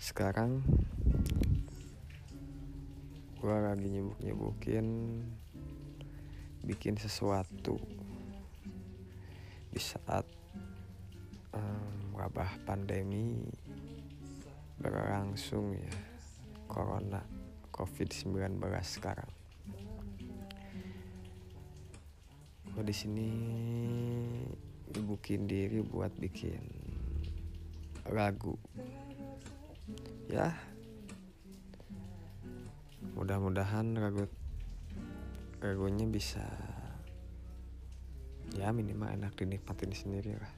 sekarang gue lagi nyebuk nyebukin bikin sesuatu. Di saat um, wabah pandemi berlangsung ya corona covid-19 sekarang. Gue di sini nyebukin diri buat bikin lagu ya. Mudah-mudahan lagu lagunya bisa ya minimal enak dinikmatin sendiri lah